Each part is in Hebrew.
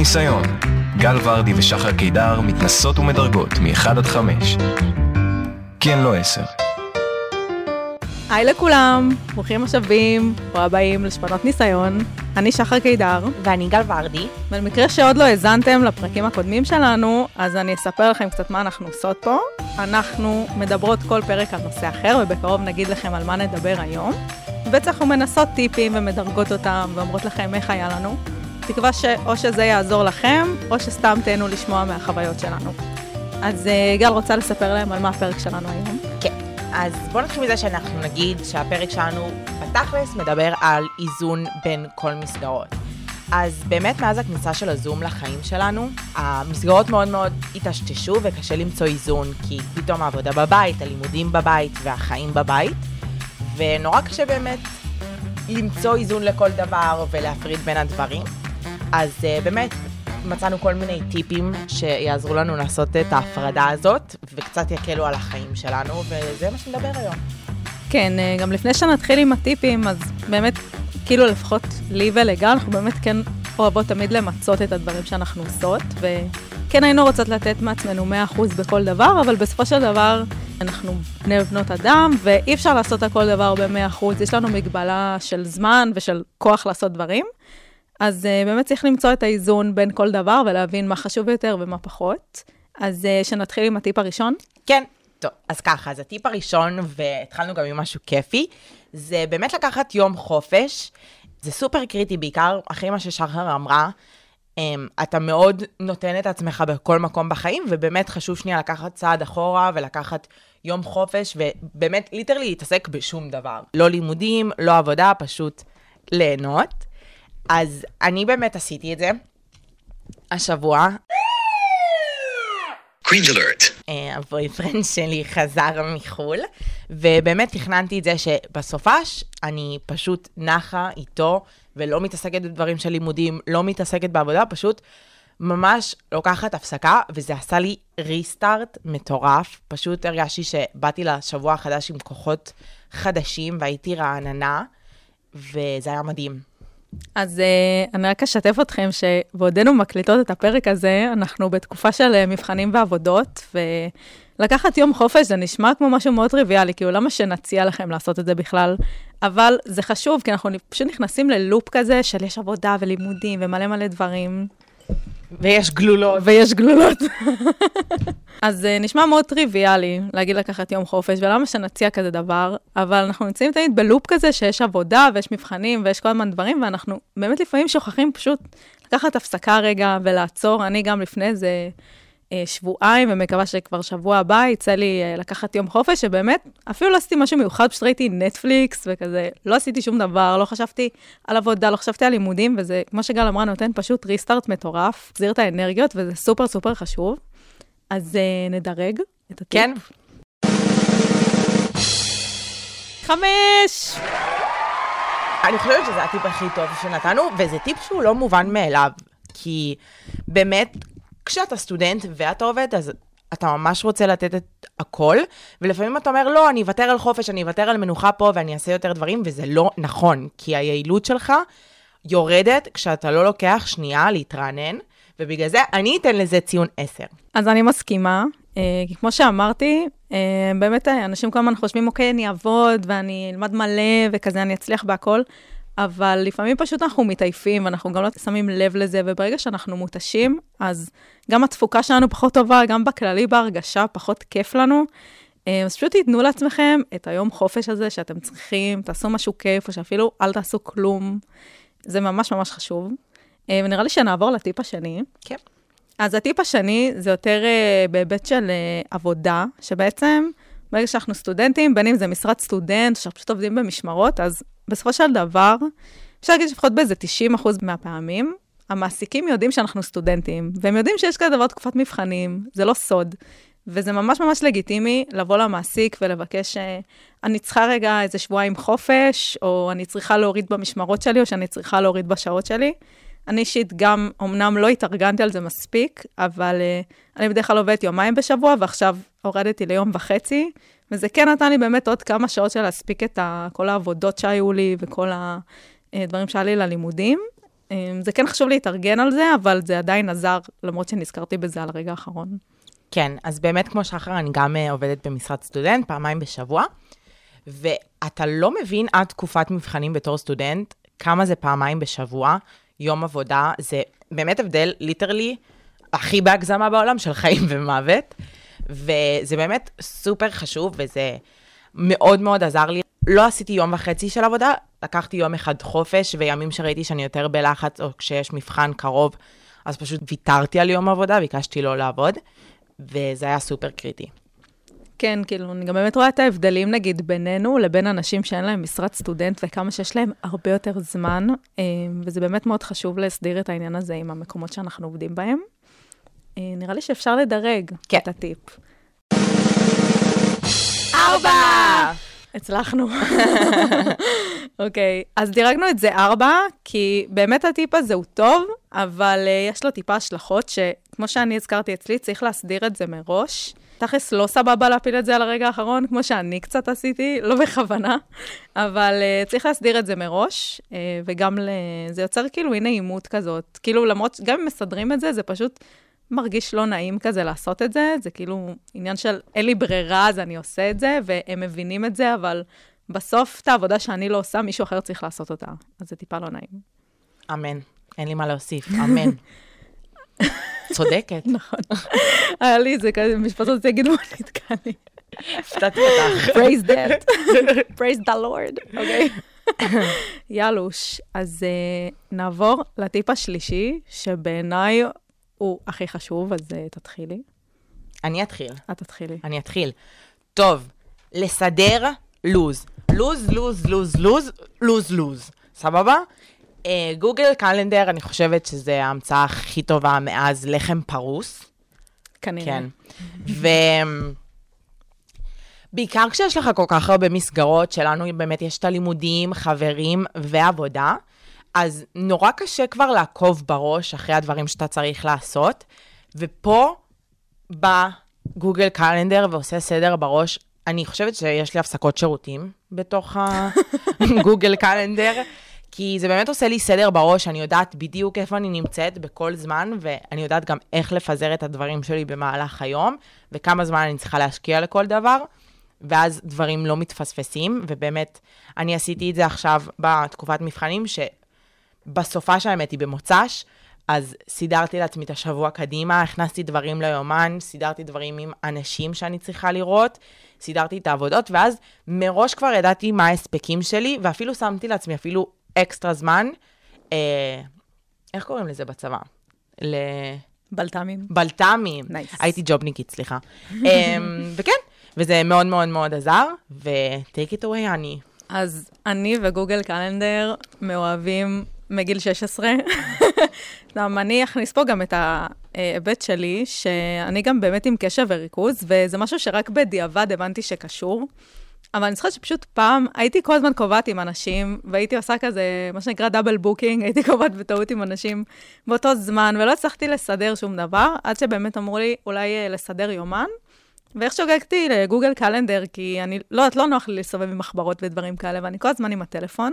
ניסיון. גל ורדי ושחר קידר מתנסות ומדרגות מ-1 עד 5. כן, לא 10. היי לכולם, ברוכים השבים, או הבאים לשפנות ניסיון. אני שחר קידר, ואני גל ורדי. במקרה שעוד לא האזנתם לפרקים הקודמים שלנו, אז אני אספר לכם קצת מה אנחנו עושות פה. אנחנו מדברות כל פרק על נושא אחר, ובקרוב נגיד לכם על מה נדבר היום. ובעצם אנחנו מנסות טיפים ומדרגות אותם, ואומרות לכם איך היה לנו. תקווה שאו שזה יעזור לכם, או שסתם תהנו לשמוע מהחוויות שלנו. אז אה, גל רוצה לספר להם על מה הפרק שלנו היום. כן. אז בואו נתחיל מזה שאנחנו נגיד שהפרק שלנו בתכלס מדבר על איזון בין כל מסגרות. אז באמת מאז הכניסה של הזום לחיים שלנו, המסגרות מאוד מאוד התשתשו וקשה למצוא איזון, כי פתאום העבודה בבית, הלימודים בבית והחיים בבית, ונורא קשה באמת למצוא איזון לכל דבר ולהפריד בין הדברים. אז uh, באמת מצאנו כל מיני טיפים שיעזרו לנו לעשות את ההפרדה הזאת, וקצת יקלו על החיים שלנו, וזה מה שנדבר היום. כן, אה, גם לפני שנתחיל עם הטיפים, אז באמת, כאילו לפחות לי ולגל, אנחנו באמת כן אוהבות תמיד למצות את הדברים שאנחנו עושות, וכן היינו רוצות לתת מעצמנו 100% בכל דבר, אבל בסופו של דבר אנחנו בני ובנות אדם, ואי אפשר לעשות הכל דבר ב-100%, יש לנו מגבלה של זמן ושל כוח לעשות דברים. אז uh, באמת צריך למצוא את האיזון בין כל דבר ולהבין מה חשוב יותר ומה פחות. אז uh, שנתחיל עם הטיפ הראשון. כן, טוב, אז ככה, אז הטיפ הראשון, והתחלנו גם עם משהו כיפי, זה באמת לקחת יום חופש. זה סופר קריטי, בעיקר אחרי מה ששחר אמרה. Um, אתה מאוד נותן את עצמך בכל מקום בחיים, ובאמת חשוב שנייה לקחת צעד אחורה ולקחת יום חופש, ובאמת literally להתעסק בשום דבר. לא לימודים, לא עבודה, פשוט ליהנות. אז אני באמת עשיתי את זה השבוע. Alert. ה boyfriend שלי חזר מחו"ל, ובאמת תכננתי את זה שבסופש אני פשוט נחה איתו, ולא מתעסקת בדברים של לימודים, לא מתעסקת בעבודה, פשוט ממש לוקחת הפסקה, וזה עשה לי restart מטורף. פשוט הרגשתי שבאתי לשבוע החדש עם כוחות חדשים, והייתי רעננה, וזה היה מדהים. אז uh, אני רק אשתף אתכם שבעודנו מקליטות את הפרק הזה, אנחנו בתקופה של uh, מבחנים ועבודות, ולקחת יום חופש זה נשמע כמו משהו מאוד טריוויאלי, כאילו למה שנציע לכם לעשות את זה בכלל? אבל זה חשוב, כי אנחנו פשוט נכנסים ללופ כזה של יש עבודה ולימודים ומלא מלא דברים. ויש גלולות. ויש גלולות. אז אה, נשמע מאוד טריוויאלי להגיד לקחת יום חופש, ולמה שנציע כזה דבר, אבל אנחנו נמצאים תמיד בלופ כזה שיש עבודה ויש מבחנים ויש כל הזמן דברים, ואנחנו באמת לפעמים שוכחים פשוט לקחת הפסקה רגע ולעצור. אני גם לפני זה שבועיים, ומקווה שכבר שבוע הבא יצא לי אה, לקחת יום חופש, שבאמת, אפילו לא עשיתי משהו מיוחד, פשוט ראיתי נטפליקס וכזה, לא עשיתי שום דבר, לא חשבתי על עבודה, לא חשבתי על לימודים, וזה, כמו שגל אמרה, נותן פשוט ריסטארט מטורף, החזיר את האנרגיות, וזה סופר סופר חשוב. אז uh, נדרג את הטיפ. כן. חמש! אני חושבת שזה הטיפ הכי טוב שנתנו, וזה טיפ שהוא לא מובן מאליו, כי באמת, כשאתה סטודנט ואתה עובד, אז אתה ממש רוצה לתת את הכל, ולפעמים אתה אומר, לא, אני אוותר על חופש, אני אוותר על מנוחה פה ואני אעשה יותר דברים, וזה לא נכון, כי היעילות שלך יורדת כשאתה לא לוקח שנייה להתרענן, ובגלל זה אני אתן לזה ציון 10. אז אני מסכימה, אה, כי כמו שאמרתי, אה, באמת אנשים כל הזמן חושבים, אוקיי, אני אעבוד ואני אלמד מלא וכזה, אני אצליח בהכל, אבל לפעמים פשוט אנחנו מתעייפים, ואנחנו גם לא שמים לב לזה, וברגע שאנחנו מותשים, אז גם התפוקה שלנו פחות טובה, גם בכללי בהרגשה פחות כיף לנו. אה, אז פשוט תיתנו לעצמכם את היום חופש הזה שאתם צריכים, תעשו משהו כיף, או שאפילו אל תעשו כלום. זה ממש ממש חשוב. אה, ונראה לי שנעבור לטיפ השני. כן. אז הטיפ השני זה יותר uh, בהיבט של עבודה, שבעצם ברגע שאנחנו סטודנטים, בין אם זה משרת סטודנט, שאנחנו פשוט עובדים במשמרות, אז בסופו של דבר, אפשר להגיד שלפחות באיזה 90 אחוז מהפעמים, המעסיקים יודעים שאנחנו סטודנטים, והם יודעים שיש כזה דבר תקופת מבחנים, זה לא סוד. וזה ממש ממש לגיטימי לבוא למעסיק ולבקש, אני צריכה רגע איזה שבועיים חופש, או אני צריכה להוריד במשמרות שלי, או שאני צריכה להוריד בשעות שלי. אני אישית גם, אמנם לא התארגנתי על זה מספיק, אבל uh, אני בדרך כלל עובדת יומיים בשבוע, ועכשיו הורדתי ליום וחצי, וזה כן נתן לי באמת עוד כמה שעות של להספיק את ה, כל העבודות שהיו לי וכל הדברים שהיה לי ללימודים. אמ, זה כן חשוב להתארגן על זה, אבל זה עדיין עזר, למרות שנזכרתי בזה על הרגע האחרון. כן, אז באמת, כמו שחר, אני גם אה, עובדת במשרד סטודנט פעמיים בשבוע, ואתה לא מבין עד תקופת מבחנים בתור סטודנט, כמה זה פעמיים בשבוע, יום עבודה, זה באמת הבדל, literally, הכי בהגזמה בעולם של חיים ומוות, וזה באמת סופר חשוב, וזה מאוד מאוד עזר לי. לא עשיתי יום וחצי של עבודה, לקחתי יום אחד חופש, וימים שראיתי שאני יותר בלחץ, או כשיש מבחן קרוב, אז פשוט ויתרתי על יום עבודה, ביקשתי לא לעבוד, וזה היה סופר קריטי. כן, כאילו, אני גם באמת רואה את ההבדלים, נגיד, בינינו לבין אנשים שאין להם משרת סטודנט, וכמה שיש להם הרבה יותר זמן, אה, וזה באמת מאוד חשוב להסדיר את העניין הזה עם המקומות שאנחנו עובדים בהם. אה, נראה לי שאפשר לדרג כן. את הטיפ. ארבע! הצלחנו. אוקיי, אז דירגנו את זה ארבע, כי באמת הטיפ הזה הוא טוב, אבל uh, יש לו טיפה השלכות, שכמו שאני הזכרתי אצלי, צריך להסדיר את זה מראש. תכלס לא סבבה להפיל את זה על הרגע האחרון, כמו שאני קצת עשיתי, לא בכוונה, אבל uh, צריך להסדיר את זה מראש, uh, וגם ל... זה יוצר כאילו אי נעימות כזאת. כאילו, למרות, גם אם מסדרים את זה, זה פשוט מרגיש לא נעים כזה לעשות את זה, זה כאילו עניין של אין לי ברירה, אז אני עושה את זה, והם מבינים את זה, אבל בסוף את העבודה שאני לא עושה, מישהו אחר צריך לעשות אותה. אז זה טיפה לא נעים. אמן. אין לי מה להוסיף, אמן. צודקת. נכון. היה לי את זה כזה, משפט הזה, תגידו מה נתקע לי. הפתעתי אותך. praise that, praise the Lord, אוקיי? יאלוש, אז uh, נעבור לטיפ השלישי, שבעיניי הוא הכי חשוב, אז uh, תתחילי. אני אתחיל. את תתחילי. אני אתחיל. טוב, לסדר לוז. לוז, לוז, לוז, לוז, לוז, לוז. סבבה? אה, גוגל קלנדר, אני חושבת שזו ההמצאה הכי טובה מאז לחם פרוס. כנראה. כן. ו... בעיקר כשיש לך כל כך הרבה מסגרות, שלנו באמת יש את הלימודים, חברים ועבודה, אז נורא קשה כבר לעקוב בראש אחרי הדברים שאתה צריך לעשות, ופה בא גוגל קלנדר ועושה סדר בראש. אני חושבת שיש לי הפסקות שירותים בתוך הגוגל קלנדר, כי זה באמת עושה לי סדר בראש, אני יודעת בדיוק איפה אני נמצאת בכל זמן, ואני יודעת גם איך לפזר את הדברים שלי במהלך היום, וכמה זמן אני צריכה להשקיע לכל דבר, ואז דברים לא מתפספסים, ובאמת, אני עשיתי את זה עכשיו בתקופת מבחנים, שבסופה של האמת היא במוצ"ש, אז סידרתי לעצמי את השבוע קדימה, הכנסתי דברים ליומן, סידרתי דברים עם אנשים שאני צריכה לראות, סידרתי את העבודות, ואז מראש כבר ידעתי מה ההספקים שלי, ואפילו שמתי לעצמי אפילו אקסטרה זמן. אה, איך קוראים לזה בצבא? ל... בלת"מים. בלת"מים. Nice. הייתי ג'ובניקית, סליחה. אה, וכן, וזה מאוד מאוד מאוד עזר, ו-take it away, אני. אז אני ו Google Calendar מאוהבים מגיל 16. גם אני אכניס פה גם את ההיבט שלי, שאני גם באמת עם קשב וריכוז, וזה משהו שרק בדיעבד הבנתי שקשור. אבל אני זוכרת שפשוט פעם הייתי כל הזמן קובעת עם אנשים, והייתי עושה כזה, מה שנקרא double booking, הייתי קובעת בטעות עם אנשים באותו זמן, ולא הצלחתי לסדר שום דבר, עד שבאמת אמרו לי, אולי אה, לסדר יומן. ואיך שוגגתי לגוגל קלנדר, כי אני, לא יודעת, לא נוח לי להסתובב עם מחברות ודברים כאלה, ואני כל הזמן עם הטלפון,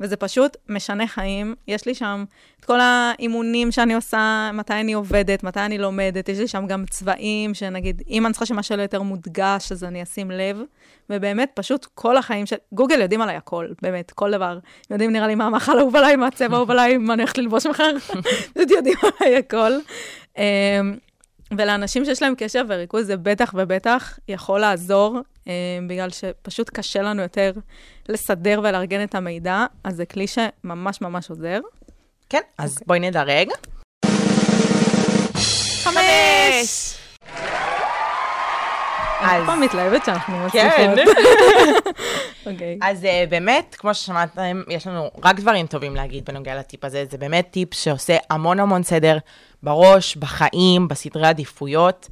וזה פשוט משנה חיים. יש לי שם את כל האימונים שאני עושה, מתי אני עובדת, מתי אני לומדת, יש לי שם גם צבעים, שנגיד, אם אני צריכה שמשהו יותר מודגש, אז אני אשים לב. ובאמת, פשוט כל החיים של... גוגל יודעים עליי הכל, באמת, כל דבר. יודעים, נראה לי, מה המאכל אהוב עליי, מה הצבע אהוב עליי, מה אני הולכת ללבוש מחר, פשוט יודעים עליי הכל. ולאנשים שיש להם קשב וריכוז, זה בטח ובטח יכול לעזור, אה, בגלל שפשוט קשה לנו יותר לסדר ולארגן את המידע, אז זה כלי שממש ממש עוזר. כן, אז אוקיי. בואי נדרג. חמש! אני פעם מתלהבת שאנחנו כן. מוסיפות. אוקיי. אז uh, באמת, כמו ששמעתם, יש לנו רק דברים טובים להגיד בנוגע לטיפ הזה. זה באמת טיפ שעושה המון המון סדר בראש, בחיים, בסדרי עדיפויות,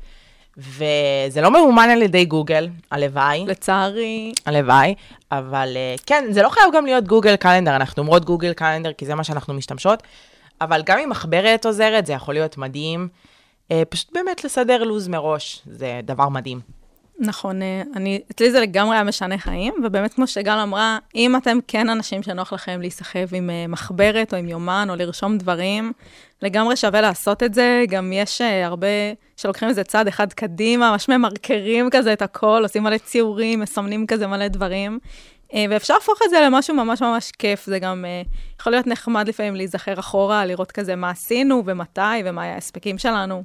וזה לא ממומן על ידי גוגל, הלוואי, לצערי, הלוואי, אבל uh, כן, זה לא חייב גם להיות גוגל קלנדר, אנחנו אומרות גוגל קלנדר כי זה מה שאנחנו משתמשות, אבל גם אם מחברת עוזרת, זה יכול להיות מדהים. Uh, פשוט באמת לסדר לו"ז מראש, זה דבר מדהים. נכון, אה, אני, אצלי זה לגמרי היה משנה חיים, ובאמת כמו שגל אמרה, אם אתם כן אנשים שנוח לכם להיסחב עם אה, מחברת או עם יומן או לרשום דברים, לגמרי שווה לעשות את זה. גם יש אה, הרבה שלוקחים איזה צעד אחד קדימה, ממש ממרקרים כזה את הכל, עושים מלא ציורים, מסמנים כזה מלא דברים. ואפשר להפוך את זה למשהו ממש ממש כיף, זה גם יכול להיות נחמד לפעמים להיזכר אחורה, לראות כזה מה עשינו ומתי ומה ההספקים שלנו,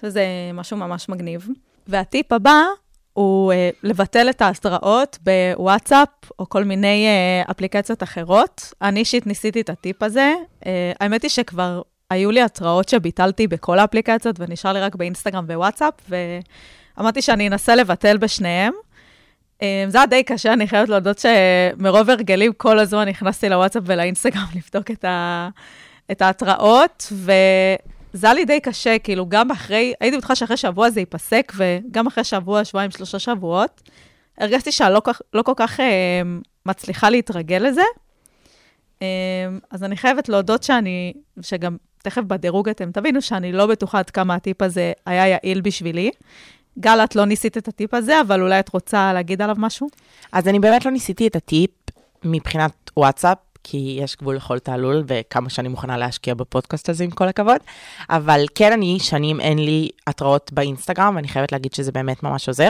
שזה משהו ממש מגניב. והטיפ הבא הוא uh, לבטל את ההתראות בוואטסאפ או כל מיני uh, אפליקציות אחרות. אני אישית ניסיתי את הטיפ הזה. Uh, האמת היא שכבר היו לי התראות שביטלתי בכל האפליקציות ונשאר לי רק באינסטגרם ווואטסאפ, ואמרתי שאני אנסה לבטל בשניהם. זה היה די קשה, אני חייבת להודות שמרוב הרגלים כל הזמן נכנסתי לוואטסאפ ולאינסטגרם לבדוק את, ה... את ההתראות, ו... זה היה לי די קשה, כאילו, גם אחרי, הייתי בטוחה שאחרי שבוע זה ייפסק, וגם אחרי שבוע, שבועיים, שלושה שבועות, הרגשתי שאני לא, לא כל כך אה, מצליחה להתרגל לזה. אה, אז אני חייבת להודות שאני, שגם תכף בדירוג אתם תבינו שאני לא בטוחה עד כמה הטיפ הזה היה יעיל בשבילי. גל, את לא ניסית את הטיפ הזה, אבל אולי את רוצה להגיד עליו משהו? אז אני באמת לא ניסיתי את הטיפ מבחינת וואטסאפ, כי יש גבול לכל תעלול, וכמה שאני מוכנה להשקיע בפודקאסט הזה, עם כל הכבוד. אבל כן, אני, שנים אין לי התראות באינסטגרם, ואני חייבת להגיד שזה באמת ממש עוזר.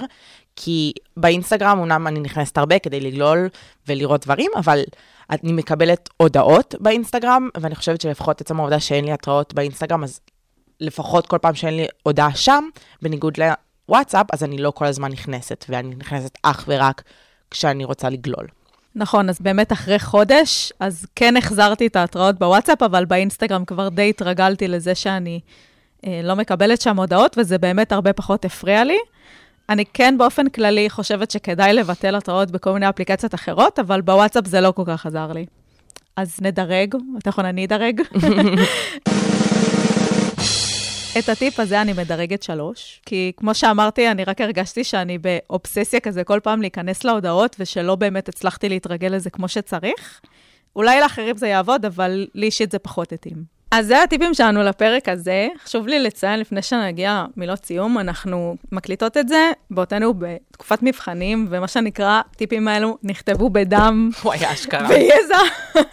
כי באינסטגרם, אומנם אני נכנסת הרבה כדי לגלול ולראות דברים, אבל אני מקבלת הודעות באינסטגרם, ואני חושבת שלפחות עצם העובדה שאין לי התראות באינסטגרם, אז לפחות כל פעם שאין לי הודעה שם, בניגוד לוואטסאפ, אז אני לא כל הזמן נכנסת, ואני נכנסת אך ורק כשאני רוצה לגלול. נכון, אז באמת אחרי חודש, אז כן החזרתי את ההתראות בוואטסאפ, אבל באינסטגרם כבר די התרגלתי לזה שאני אה, לא מקבלת שם הודעות, וזה באמת הרבה פחות הפריע לי. אני כן באופן כללי חושבת שכדאי לבטל התראות בכל מיני אפליקציות אחרות, אבל בוואטסאפ זה לא כל כך עזר לי. אז נדרג, אתה יכול אני אדרג. את הטיפ הזה אני מדרגת שלוש, כי כמו שאמרתי, אני רק הרגשתי שאני באובססיה כזה כל פעם להיכנס להודעות, ושלא באמת הצלחתי להתרגל לזה כמו שצריך. אולי לאחרים זה יעבוד, אבל לי אישית זה פחות התאים. אז זה הטיפים שלנו לפרק הזה. חשוב לי לציין, לפני שנגיע מילות סיום, אנחנו מקליטות את זה בעודנו בתקופת מבחנים, ומה שנקרא, הטיפים האלו נכתבו בדם. וואי, אשכרה. ביזע.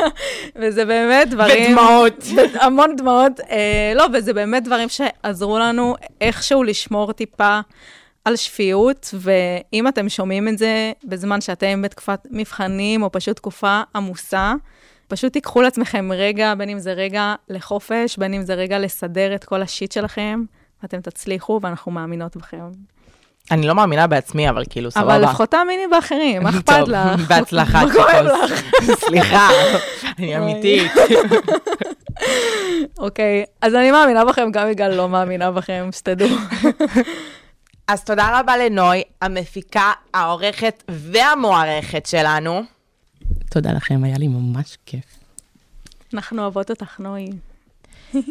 וזה באמת דברים... ודמעות. המון דמעות. אה, לא, וזה באמת דברים שעזרו לנו איכשהו לשמור טיפה. על שפיות, ואם אתם שומעים את זה בזמן שאתם בתקופת מבחנים, או פשוט תקופה עמוסה, פשוט תיקחו לעצמכם רגע, בין אם זה רגע לחופש, בין אם זה רגע לסדר את כל השיט שלכם, ואתם תצליחו, ואנחנו מאמינות בכם. אני לא מאמינה בעצמי, אבל כאילו, סבבה. אבל לפחות תאמיני באחרים, מה אכפת לך? בהצלחה, צ'יקוס. סליחה, אני אמיתית. אוקיי, אז אני מאמינה בכם, גם יגאל לא מאמינה בכם, שתדעו. אז תודה רבה לנוי, המפיקה, העורכת והמוערכת שלנו. תודה לכם, היה לי ממש כיף. אנחנו אוהבות אותך, נוי.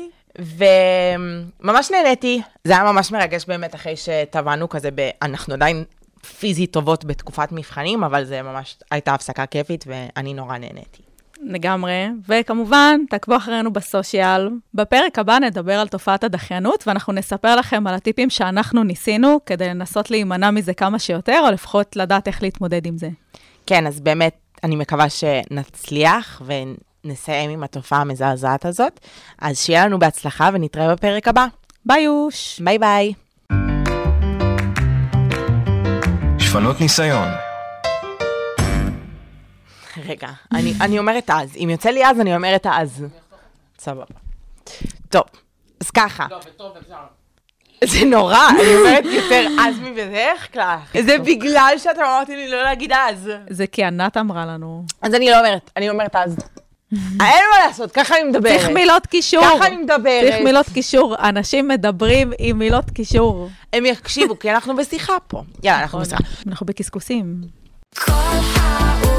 וממש נהניתי, זה היה ממש מרגש באמת אחרי שטבענו כזה, ב... אנחנו עדיין פיזית טובות בתקופת מבחנים, אבל זה ממש הייתה הפסקה כיפית ואני נורא נהניתי. לגמרי, וכמובן, תעקבו אחרינו בסושיאל. בפרק הבא נדבר על תופעת הדחיינות, ואנחנו נספר לכם על הטיפים שאנחנו ניסינו כדי לנסות להימנע מזה כמה שיותר, או לפחות לדעת איך להתמודד עם זה. כן, אז באמת, אני מקווה שנצליח ונסיים עם התופעה המזעזעת הזאת. אז שיהיה לנו בהצלחה ונתראה בפרק הבא. ביי יוש. ביי ביי. שפנות ניסיון. רגע, אני, אני אומרת אז. אם יוצא לי אז, אני אומרת אז. סבבה. טוב, אז ככה. לא, בטוב אפשר. זה נורא, אני אומרת יותר אז מבדרך כלל. זה בגלל שאתה אמרתי לי לא להגיד אז. זה כי ענת אמרה לנו. אז אני לא אומרת, אני אומרת אז. אין מה לעשות, ככה אני מדברת. צריך מילות קישור. ככה אני מדברת. צריך מילות קישור. אנשים מדברים עם מילות קישור. הם יקשיבו, כי אנחנו בשיחה פה. יאללה, אנחנו נכון. בשיחה. אנחנו בקשקוסים. כל האוניברסיטה